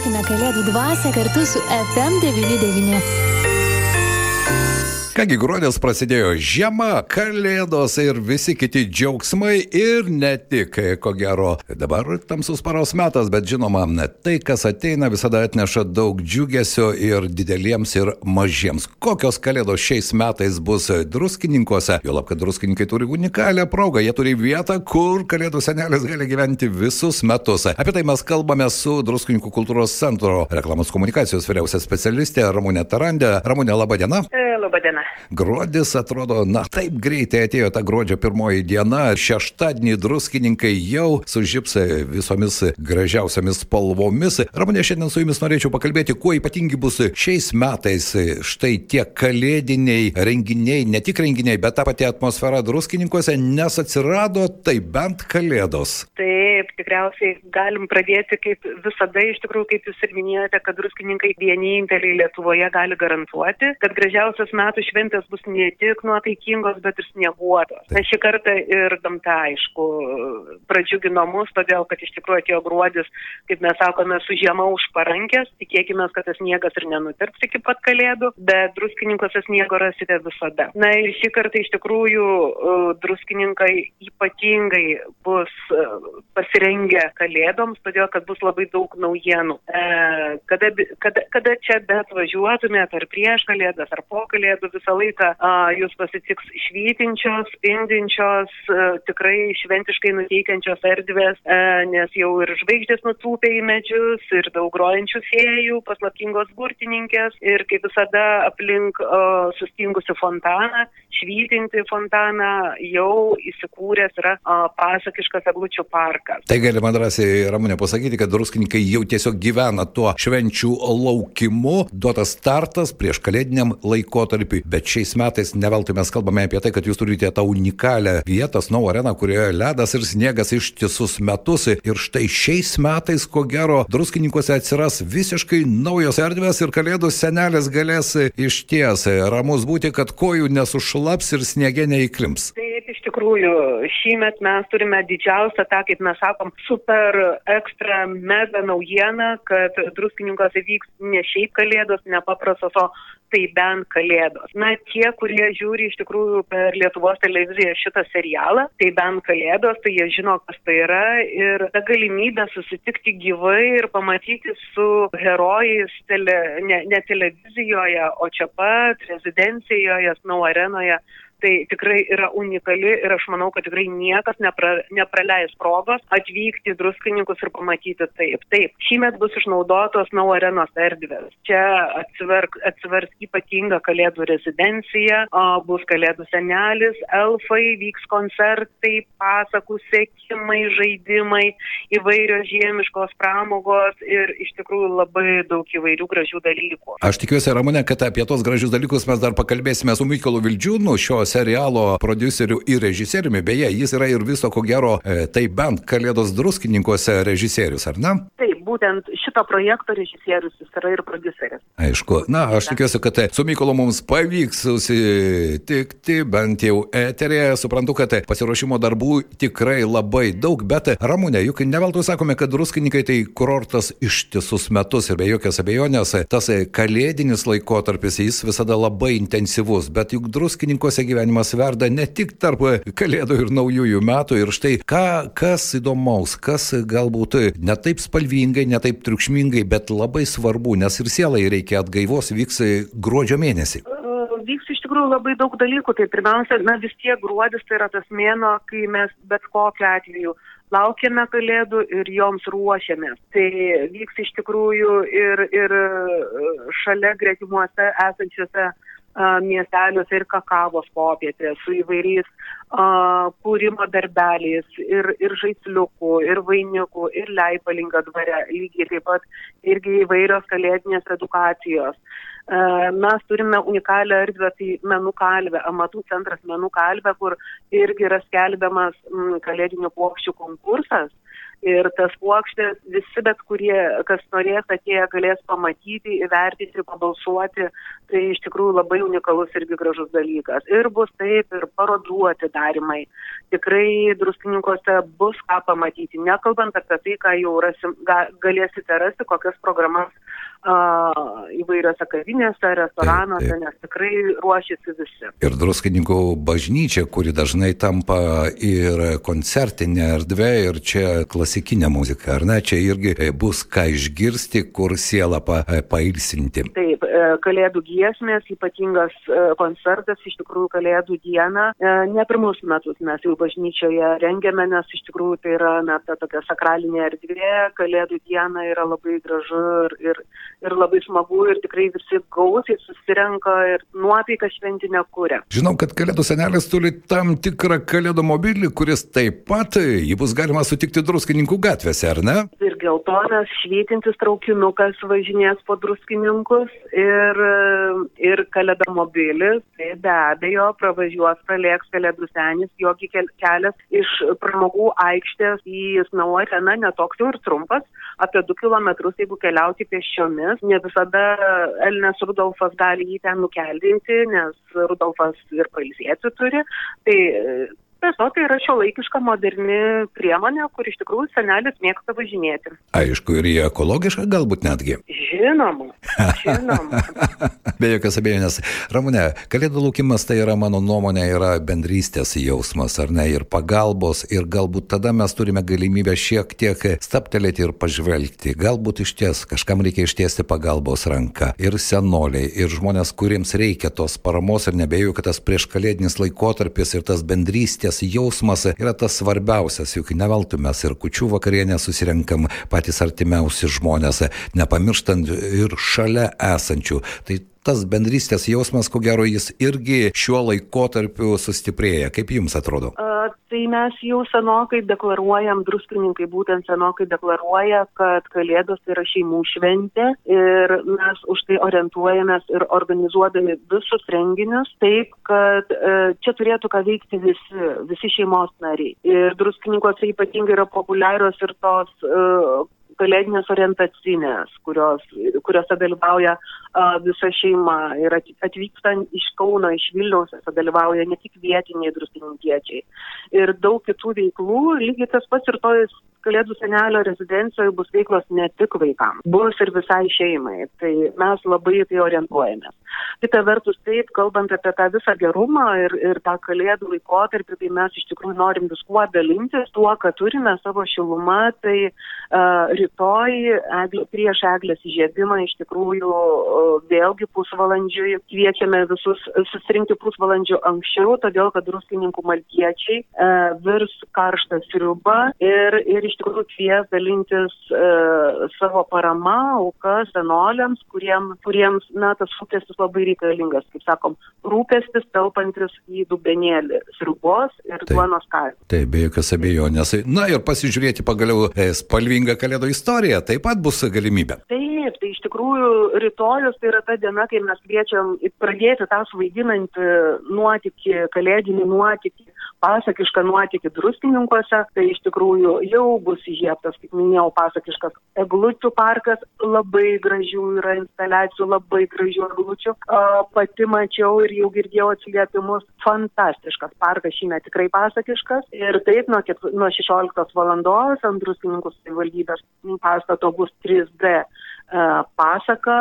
Šveskime Kalėdų dvasę kartu su FM99. Kągi gruodis prasidėjo žiema, kalėdos ir visi kiti džiaugsmai ir ne tik, ko gero, dabar tamsus paros metas, bet žinoma, tai, kas ateina, visada atneša daug džiugesio ir dideliems ir mažiems. Kokios kalėdos šiais metais bus druskininkose, jo lab, kad druskininkai turi unikalią progą, jie turi vietą, kur kalėdų senelis gali gyventi visus metus. Apie tai mes kalbame su Druskininkų kultūros centro reklamos komunikacijos vyriausia specialistė Ramūnė Tarandė. Ramūnė, laba diena. E, laba diena. Gruodis atrodo, na taip greitai atėjo ta gruodžio pirmoji diena, šeštadienį druskininkai jau sužips visomis gražiausiamis spalvomis. Ramonė, šiandien su jumis norėčiau pakalbėti, kuo ypatingi bus šiais metais štai tie kalėdiniai renginiai, ne tik renginiai, bet ta pati atmosfera druskininkuose, nes atsirado tai bent kalėdos. Taip, tikriausiai galim pradėti kaip visada, iš tikrųjų, kaip jūs ir minėjote, kad druskininkai vieninteliai Lietuvoje gali garantuoti, kad gražiausias metų šventės bus ne tik nuotaikingos, bet ir snieguotos. Na šį kartą ir gamta, aišku, pradžiugino mus, todėl, kad iš tikrųjų atėjo gruodis, kaip mes sakome, su žiema už parankės. Tikėkime, kad tas sniegas ir nenutirps iki pat kalėdų, bet druskininkose sniego rasite visada. Na ir šį kartą iš tikrųjų druskininkai ypatingai bus pasirengę kalėdoms, todėl, kad bus labai daug naujienų. E, kada, kada, kada čia bet važiuotumėte, ar prieš kalėdas, ar po kalėdų, visą laiką a, jūs pasitiks švytinčios, spindinčios, a, tikrai šventiškai nuteikiančios erdvės, a, nes jau ir žvaigždės nutūpė į medžius, ir daug grojančių fėjų, paslaptingos burtininkės, ir kaip visada aplink a, sustingusi fontaną, švytinti fontaną jau įsikūręs yra a, pasakiškas eglučių parkas. Tai galima drąsiai, Ramūnė, pasakyti, kad druskininkai jau tiesiog gyvena tuo švenčių laukimu, duotas startas prieš kalėdiniam laikotarpiui, bet šiais metais neveltui mes kalbame apie tai, kad jūs turite tą unikalią vietą, Snow Arena, kurioje ledas ir sniegas ištisus metus. Ir štai šiais metais, ko gero, druskininkuose atsiras visiškai naujos erdvės ir kalėdų senelis galės iš ties ramus būti, kad kojų nesušlaps ir sniegė neįklimps. Taip, iš tikrųjų, šįmet mes turime didžiausią tą, kaip mes sakom, super ekstra mega naujieną, kad druskininkose vyks ne šiaip kalėdos, nepaprastos, o tai bent kalėdos. Na, tie, kurie žiūri iš tikrųjų per Lietuvos televiziją šitą serialą, tai bent kalėdos, tai jie žino, kas tai yra ir ta galimybė susitikti gyvai ir pamatyti su herojais tele, ne, ne televizijoje, o čia pat rezidencijoje, Snow arenoje tai tikrai yra unikali ir aš manau, kad tikrai niekas nepra, nepraleis progos atvykti į druskininkus ir pamatyti taip. Taip, šįmet bus išnaudotos Nau arenos erdvės. Čia atsiverk, atsivers ypatinga kalėdų rezidencija, o, bus kalėdų senelis, elfai, vyks koncertai, pasakų sėkimai, žaidimai, įvairios žiemiškos pramogos ir iš tikrųjų labai daug įvairių gražių dalykų. Aš tikiuosi, Ramūne, kad apie tos gražius dalykus mes dar pakalbėsime su Mykolu Vildžiūnu, šios serialo produceriu ir režisieriumi. Beje, jis yra ir viso ko gero, tai bent Kalėdos druskininkose režisierius, ar ne? Taip, būtent šito projekto režisierius jis yra ir produceris. Aišku, na, aš tikiuosi, kad su Mykolu mums pavyks susitikti bent jau eterėje. Suprantu, kad pasiruošimo darbų tikrai labai daug, bet Ramūnė, juk neveltui sakome, kad druskininkai tai kurortas ištisus metus ir be jokios abejonės tas kalėdinis laikotarpis jis visada labai intensyvus, bet juk druskininkose gyvenimas verda ne tik tarp kalėdų ir naujųjų metų ir štai ką, kas įdomaus, kas galbūt netaip spalvingai, netaip triukšmingai, bet labai svarbu, nes ir sielai reikia atgaivos, vyks gruodžio mėnesį vyks iš tikrųjų labai daug dalykų. Tai pirmiausia, na vis tiek gruodis tai yra tas mėno, kai mes bet kokiu atveju laukiame kalėdų ir joms ruošiamės. Tai vyks iš tikrųjų ir, ir šalia gretimuose esančiose miesteliuose ir kakavos popietė su įvairiais uh, kūrimo darbeliais ir, ir žaisliukų, ir vainikų, ir leipalinga dvare, lygiai taip pat irgi įvairios kalėdinės edukacijos. Uh, mes turime unikalią erdvę, tai menų kalvė, amatų centras menų kalvė, kur irgi yra skelbiamas mm, kalėdinių plokščių konkursas Ir tas plokštės visi bet kurie, kas norės atėję, galės pamatyti, įvertinti, pabalsuoti. Tai iš tikrųjų labai unikalus irgi gražus dalykas. Ir bus taip, ir parodų atidarimai. Tikrai druskininkose bus ką pamatyti. Nekalbant apie tai, ką jau rasim, ga, galėsite rasti, kokias programas uh, įvairiose kavinėse, restoranuose, nes tikrai ruošiasi visi. Ir druskininkų bažnyčia, kuri dažnai tampa ir koncertinė erdvė, ir čia klasikinė muzika, ar ne? Čia irgi bus ką išgirsti, kur sielą pa, pailsinti. Taip, kalėdų giesmės, ypatingas koncertas, iš tikrųjų kalėdų dieną. Ne pirmus metus mes jau bažnyčioje rengiame, nes iš tikrųjų tai yra na, ta tokia sakralinė erdvė, kalėdų diena yra labai gražu ir, ir, ir labai smagu ir tikrai visi gausiai susirenka ir nuotaiką šventinę kūrė. Žinau, kad kalėdų senelis turi tam tikrą kalėdų mobilį, kuris taip pat jį bus galima sutikti druskininkų gatvėse, ar ne? Ir geltonas švytintis traukinukas važinės po druskininkus ir, ir kalėdų mobilis, tai be abejo pravažiuos, pralėks kalėdų senis, jogi kelias iš pramogų aikštės į Snau areną netoks jau ir trumpas, apie 2 km, jeigu keliauti pėsčiomis. Ne visada Elnes Rudolfas gali jį ten nukeldinti, nes Rudolfas ir pailsėti turi. Tai Tiesiog tai yra šio laikiška moderni priemonė, kur iš tikrųjų senelis mėgsta važinėti. Aišku, ir ekologiška galbūt netgi. Žinoma, žinoma. Be jokios abejonės. Ramūne, kalėdų laukimas tai yra, mano nuomonė, yra bendrystės jausmas, ar ne, ir pagalbos, ir galbūt tada mes turime galimybę šiek tiek staptelėti ir pažvelgti. Galbūt iš ties kažkam reikia ištiesti pagalbos ranką. Ir senoliai, ir žmonės, kuriems reikia tos paramos, ir nebejoju, kad tas prieškalėdinis laikotarpis ir tas bendrystės jausmas yra tas svarbiausias, juk neveltui mes ir kučių vakarienę susirenkam patys artimiausi žmonės, nepamirštant ir šalia esančių. Tai tas bendrystės jausmas, ko gero, jis irgi šiuo laikotarpiu sustiprėja. Kaip jums atrodo? A, tai mes jau senokai deklaruojam, druskininkai būtent senokai deklaruoja, kad Kalėdos yra šeimų šventė ir mes už tai orientuojamės ir organizuodami visus renginius taip, kad e, čia turėtų ką veikti visi, visi šeimos nariai. Ir druskininkose ypatingai yra populiarios ir tos e, kalėdinės orientacinės, kurios, kuriuose dalyvauja a, visa šeima ir atvyksta iš Kauno, iš Vilniaus, dalyvauja ne tik vietiniai druskininkiečiai. Ir daug kitų veiklų, lygiai tas pats ir tojas Kalėdų senelio rezidencijoje bus veiklos ne tik vaikams, bus ir visai šeimai. Tai mes labai tai orientuojamės. Kita vertus, taip, kalbant apie tą visą gerumą ir, ir tą kalėdų laikotarpį, tai mes iš tikrųjų norim viskuo dalintis tuo, ką turime savo šilumą. Tai uh, rytoj eglė, prieš eglės įžiebimą iš tikrųjų vėlgi pusvalandžiui kviečiame visus susirinkti pusvalandžiu anksčiau, todėl kad druskininkų maltiečiai uh, virs karštą sriubą ir, ir iš tikrųjų kvies dalintis e, savo parama, auka senoliams, kuriem, kuriems, na, tas rūpestis labai reikalingas, kaip sakom, rūpestis telpantis į dubenėlį sriubos ir duonos kainą. Taip, be jokios abejonės. Na ir pasižiūrėti pagaliau e, spalvingą kalėdų istoriją taip pat bus galimybė. Taip, tai iš tikrųjų rytojus tai yra ta diena, kai mes kviečiam pradėti tą suvaidinantį nuotikį, kalėdinį nuotikį, pasakišką nuotikį druskininkuose, tai iš tikrųjų jau bus įžiebtas, kaip minėjau, pasakiškas eglučių parkas, labai gražių yra instaliacijų, labai gražių eglučių. Pati mačiau ir jau girdėjau atsiliepimus, fantastiškas parkas šįmet tikrai pasakiškas. Ir taip nuo, nuo 16 valandos ant druskininkų savivaldybės pastato bus 3D pasaka,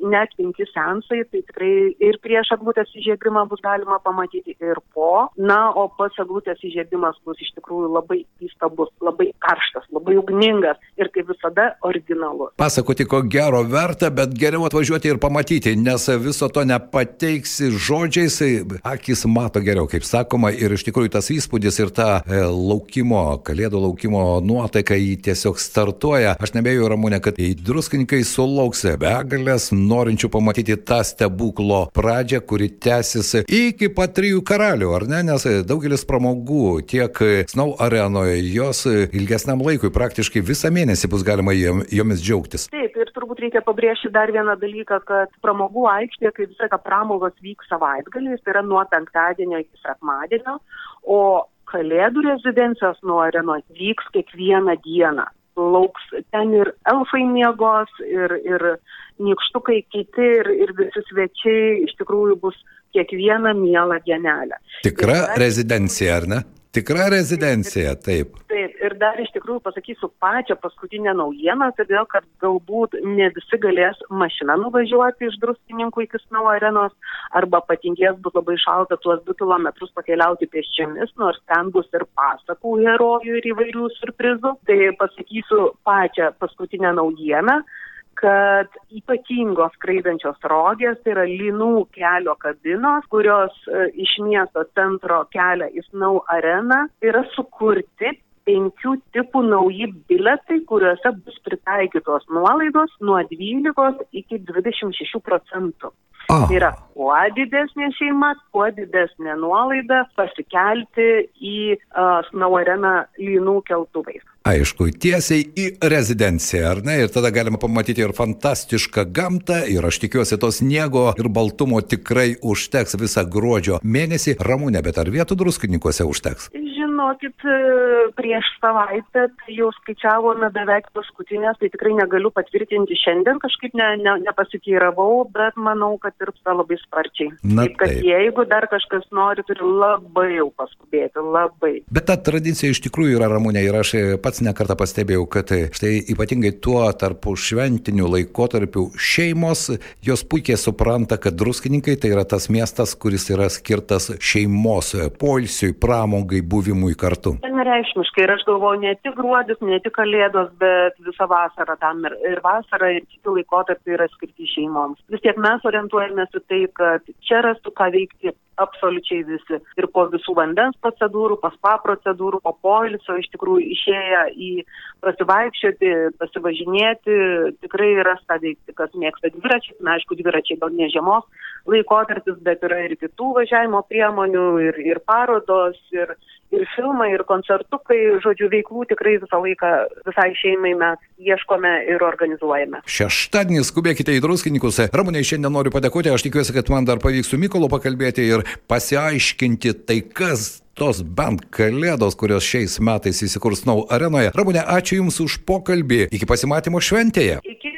net penki sensai, tai tikrai ir prieš aglutės įžiebimą bus galima pamatyti ir po. Na, o pats aglutės įžiebimas bus iš tikrųjų labai įstabus, labai karštas, labai ugningas ir kaip visada originalus. Pasakoti, ko gero verta, bet geriau atvažiuoti ir pamatyti, nes viso to nepateiksi žodžiais, akis mato geriau, kaip sakoma, ir iš tikrųjų tas įspūdis ir ta e, laukimo, kalėdų laukimo nuotaika jį tiesiog startuoja. Aš nebejoju, Ramūnė, kad į drus druskininkai sulauks begalės norinčių pamatyti tą stebuklo pradžią, kuri tęsis iki pat trijų karalių, ar ne? Nes daugelis pramogų tiek Snow arenoje, jos ilgesniam laikui, praktiškai visą mėnesį bus galima jomis džiaugtis. Taip, ir turbūt reikia pabrėžti dar vieną dalyką, kad pramogų aikštė, kaip visą, kad pramogos vyks savaitgaliais, tai yra nuo penktadienio iki sekmadienio, o kalėdų rezidencijos nuo arenos vyks kiekvieną dieną. Lauks ten ir elfai miegos, ir, ir nykštukai kiti, ir, ir visi svečiai iš tikrųjų bus kiekvieną mielą dienelę. Tikra rezidencija, ar ne? Tikra rezidencija, taip. Taip, ir dar iš tikrųjų pasakysiu pačią paskutinę naujieną, todėl kad galbūt ne visi galės mašiną nuvažiuoti iš druskininkų iki Snau arenos, arba patingės bus labai šalta tuos 2 km pakeliauti pėsčiomis, nors ten bus ir pasakų herojų ir įvairių surprizų. Tai pasakysiu pačią paskutinę naujieną kad ypatingos skraidančios rogės, tai yra linų kelio kabinos, kurios e, iš miesto centro kelia į Snau areną, yra sukurti penkių tipų nauji biletai, kuriuose bus pritaikytos nuolaidos nuo 12 iki 26 procentų. Oh. Tai yra, kuo didesnė šeima, kuo didesnė nuolaida pasikelti į uh, Snau areną lynų keltuvais. Aišku, tiesiai į rezidenciją, ar ne? Ir tada galima pamatyti ir fantastišką gamtą, ir aš tikiuosi, tos sniego ir baltumo tikrai užteks visą gruodžio mėnesį. Ramūne, bet ar vietų druskininkose užteks? Žinokit, prieš savaitę tai jau skaičiavome beveik paskutinės, tai tikrai negaliu patvirtinti šiandien, kažkaip ne, ne, nepasikeiravau, bet manau, kad tirpsta labai sparčiai. Na, taip, kad jeigu dar kažkas nori, turi labai jau paskubėti, labai. Bet ta tradicija iš tikrųjų yra ramūnė ir aš pats nekartą pastebėjau, kad štai ypatingai tuo tarpu šventiniu laikotarpiu šeimos, jos puikiai supranta, kad druskininkai tai yra tas miestas, kuris yra skirtas šeimos poilsiui, pramogai, buvimui kartu. Vienareikšmiškai ir aš galvoju, ne tik gruodis, ne tik kalėdos, bet visą vasarą tam ir, ir vasarą, ir kiti laikotarpiai yra skirti šeimoms. Vis tiek mes orientuojamės į tai, kad čia rastų ką veikti absoliučiai visi. Ir po visų vandens procedūrų, po spa procedūrų, po poilsio iš tikrųjų išėję į pasivaikščioti, pasivažinėti, tikrai yra ką veikti, kas mėgsta dviračiai. Na, aišku, dviračiai gal ne žiemos laikotarpis, bet yra ir kitų važiavimo priemonių, ir, ir parodos, ir, ir filmai, ir koncertukai, žodžiu, veiklų tikrai visą laiką visai šeimai mes ieškome ir organizuojame. Šeštadienį skubėkite į druskininkus. Ramūnai, šiandien noriu padėkoti, aš tikiuosi, kad man dar pavyks su Mykolu pakalbėti ir pasiaiškinti tai, kas tos bent kalėdos, kurios šiais metais įsikurs Nau arenoje. Ramūne, ačiū Jums už pokalbį. Iki pasimatymo šventėje. Iki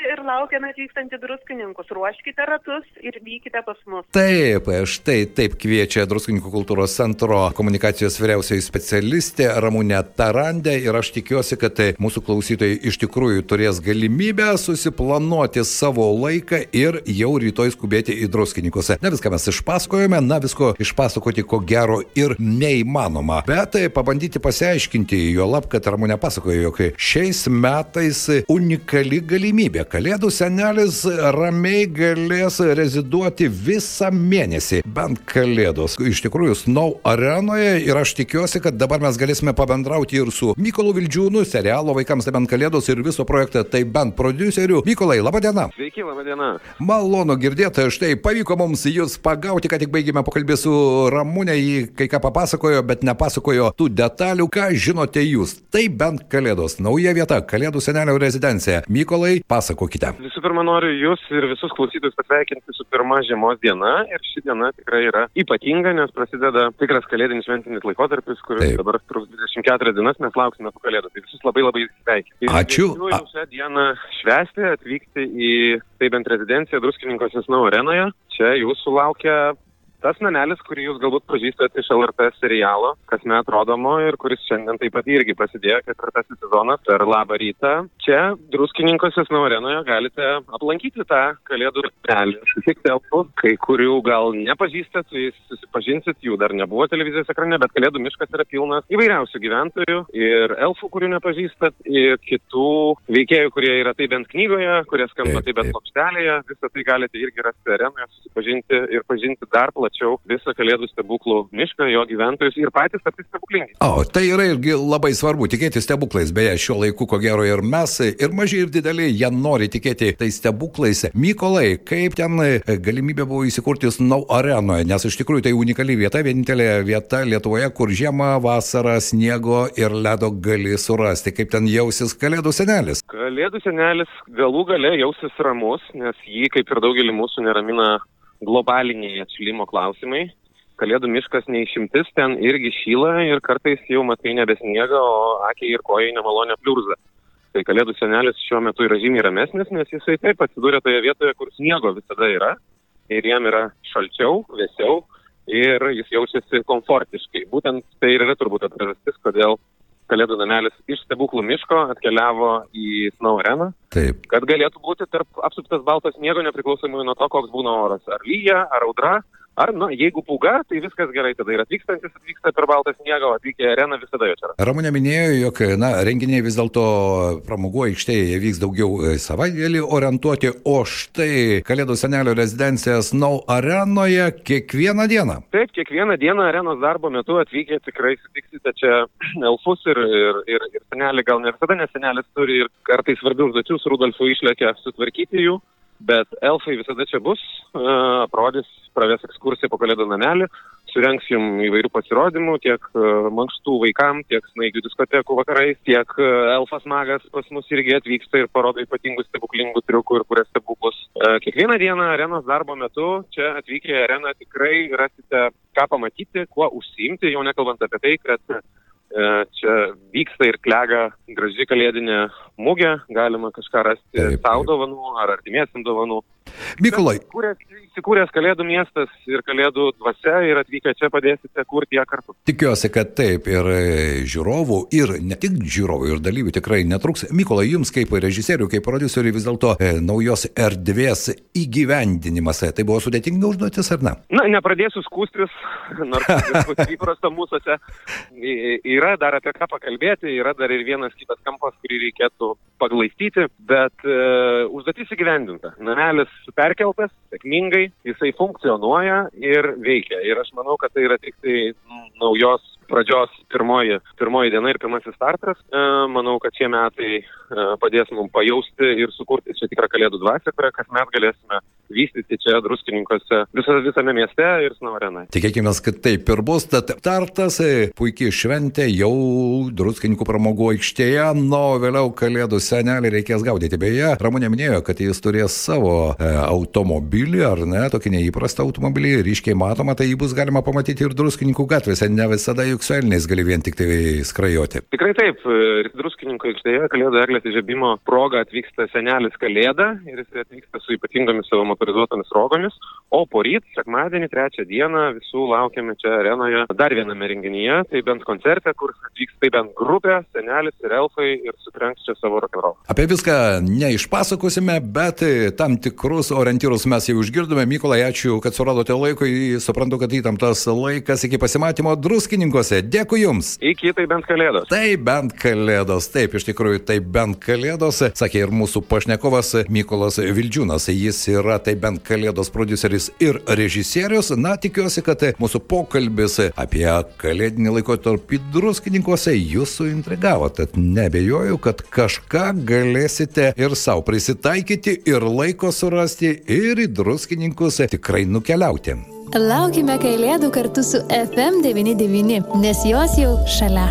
laukiame atvykstantį druskininkus. Ruoškite ratus ir vykite pas mus. Taip, štai taip kviečia Druskininkų kultūros centro komunikacijos vyriausioji specialistė Ramūnė Tarandė ir aš tikiuosi, kad mūsų klausytojai iš tikrųjų turės galimybę susiplanuoti savo laiką ir jau rytoj skubėti į Druskininkus. Ne viską mes išpasakojome, na visko išpasakoti ko gero ir neįmanoma, bet pabandyti pasiaiškinti, jo lab, kad Ramūnė pasakojo, jog šiais metais unikali galimybė. Kalėdų senelis ramiai galės reziduoti visą mėnesį, bent kalėdos. Iš tikrųjų, Snow arenoje ir aš tikiuosi, kad dabar mes galėsime pabendrauti ir su Mykolu Vildžiūnu, serialo vaikams tai bent kalėdos ir viso projekto tai bent produceriu. Mykolai, laba diena. Sveiki, laba diena. Malonu girdėti, štai pavyko mums jūs pagauti, ką tik baigėme pokalbį su Ramūnė, jį kai ką papasakojo, bet nepasakojo tų detalių, ką žinote jūs. Tai bent kalėdos, nauja vieta, Kalėdų senelio rezidencija. Mykolai, pasakokite. Visų pirma, noriu Jūs ir visus klausytojus pasveikinti su pirma žiemos diena. Ir ši diena tikrai yra ypatinga, nes prasideda tikras kalėdinis šventinis laikotarpis, kuris Taip. dabar truks 24 dienas, mes lauksime po kalėdų. Tai visus labai labai sveikinu. Ačiū. kviečiu A- jau šią dieną švęsti, atvykti į tai bent rezidenciją Druskininkos Nesnau arenoje. Čia jūsų laukia tas namelis, kurį jūs galbūt pažįstate iš LRT serialo, kasmet rodomo ir kuris šiandien taip pat irgi prasidėjo ketvirtasis sezonas per labą rytą. Čia druskininkose Snow arenoje galite aplankyti tą kalėdų ratelį, susitikti elfų, kai kurių gal nepažįstat, su jais susipažinsit, jų dar nebuvo televizijos ekrane, bet kalėdų miškas yra pilnas įvairiausių gyventojų ir elfų, kurių nepažįstat, ir kitų veikėjų, kurie yra tai bent knygoje, kurie skamba Taip, tai bent plokštelėje, visą tai galite irgi rasti arenoje, susipažinti ir pažinti dar plačiau visą kalėdų stebuklų mišką, jo gyventojus ir patys tapti stebuklingi. O, tai yra irgi labai svarbu tikėti stebuklais. Beje, šiuo laiku, ko gero, ir mes, ir maži, ir dideli, jie nori tikėti tais stebuklais. Mykolai, kaip ten e, galimybė buvo įsikurti Snow arenoje, nes iš tikrųjų tai unikali vieta, vienintelė vieta Lietuvoje, kur žiemą, vasarą, sniego ir ledo gali surasti. Kaip ten jausis Kalėdų senelis? Kalėdų senelis galų gale jausis ramus, nes jį, kaip ir daugelį mūsų, neramina globaliniai atšilimo klausimai. Kalėdų miškas neišimtis, ten irgi šyla ir kartais jau matai nebesniega, o akiai ir kojai nemalonė pliurza. Tai Kalėdų senelis šiuo metu yra žymiai ramesnis, nes jisai taip atsidūrė toje vietoje, kur sniego visada yra ir jam yra šalčiau, vėsiau ir jis jaučiasi komfortiškai. Būtent tai ir yra turbūt priežastis, kodėl Kalėdų namelis iš stebuklų miško atkeliavo į Snow Arena, Taip. kad galėtų būti tarp apsuptas balto sniego nepriklausomai nuo to, koks būna oras. Ar lyja, ar audra, ar, na, jeigu pūga, tai viskas gerai, tada ir atvykstantis atvyksta per baltą sniegą, o atvykę į areną visada čia yra. Ramunė minėjo, jog na, renginiai vis dėlto pramogų aikštėje vyks daugiau e, savaitgalį orientuoti, o štai Kalėdų senelio rezidencija Snow arenoje kiekvieną dieną. Taip, kiekvieną dieną arenos darbo metu atvykę tikrai sutiksite čia elfus ir, ir, ir, ir senelį, gal ne visada, nes senelis turi ir kartais svarbių užduočių su Rudolfu išlėkia sutvarkyti jų, bet elfai visada čia bus, e, aprodys, praves ekskursiją po kalėdų namelį, surenks jums įvairių pasirodymų, tiek e, mankštų vaikam, tiek snaigių diskotekų vakarais, tiek e, elfas magas pas mus irgi atvyksta ir parodo ypatingų stebuklingų triukų ir kuria stebuklus. Kiekvieną dieną arenos darbo metu čia atvykę į areną tikrai rasite ką pamatyti, kuo užsiimti, jau nekalbant apie tai, kad čia vyksta ir klega graži kalėdinė mūgė, galima kažką rasti Taip, savo taip. dovanų ar artimiesiam dovanų. Mykolai, Įsikūręs, kalėdų miestas ir kalėdų dvasia ir atvykę čia padėsite kurti ją kartu. tikiuosi, kad taip ir e, žiūrovų, ir ne tik žiūrovų, ir dalyvių tikrai netruks. Mykolai, jums kaip režisieriui, kaip prodiuseriui vis dėlto e, naujos erdvės įgyvendinimas, e, tai buvo sudėtinga užduotis ar ne? Na, nepradėsiu skūstis, nors įprasta mūsųse. Yra dar apie ką pakalbėti, yra dar ir vienas kitas kampas, kurį reikėtų paglaistyti, bet e, užduotis įgyvendinta. Namelis perkeltas sėkmingai, jisai funkcionuoja ir veikia. Ir aš manau, kad tai yra tik tai mm, naujos pradžios pirmoji, pirmoji diena ir pirmasis startas. E, manau, kad šie metai e, padės mums pajausti ir sukurti čia tikrą kalėdų dvasę, kurią kasmet galėsime vystyti čia druskininkose visą, visame mieste ir Snavarenoje. Tikėkime, kad taip ir bus. Tad startas, e, puikiai šventė jau druskininkų pramogų aikštėje, nu, o vėliau kalėdų senelį reikės gaudyti. Beje, Ramonė minėjo, kad jis turės savo e, automobilį, ar ne, tokį neįprastą automobilį, ryškiai matoma, tai jį bus galima pamatyti ir druskininkų gatvėse, ne visada juk su elniais gali vien tik tai skrajoti. Tikrai taip, druskininkų aikštėje Kalėdų eglės įžiebimo proga atvyksta senelis Kalėda ir jis atvyksta su ypatingomis savo motorizuotomis rogomis, o po ryt, sekmadienį, trečią dieną visų laukiame čia arenoje dar viename renginyje, tai bent koncerte, kur atvyks tai bent grupė, senelis ir elfai ir sutrenks čia savo rock'n'roll. Apie viską neišpasakosime, bet tam tikrus orientyrus mes jau išgirdome. Mykolai, ačiū, kad suradote laiko. Suprantu, kad įtemptas laikas iki pasimatymo druskininkose. Dėkui Jums. Iki tai bent Kalėdos. Tai bent kalėdos, taip, iš tikrųjų, tai bent kalėdos, sakė ir mūsų pašnekovas Mykolas Vildžiūnas. Jis yra tai bent kalėdos produceris ir režisierius. Na, tikiuosi, kad mūsų pokalbis apie kalėdinį laikotarpį druskininkose jūs suintrigavo. Tad nebejoju, kad kažką galėsite ir savo prisitaikyti, ir laiko surasti, ir į druskininkus tikrai nukeliauti. Laukime kalėdų kartu su FM99, nes jos jau šalia.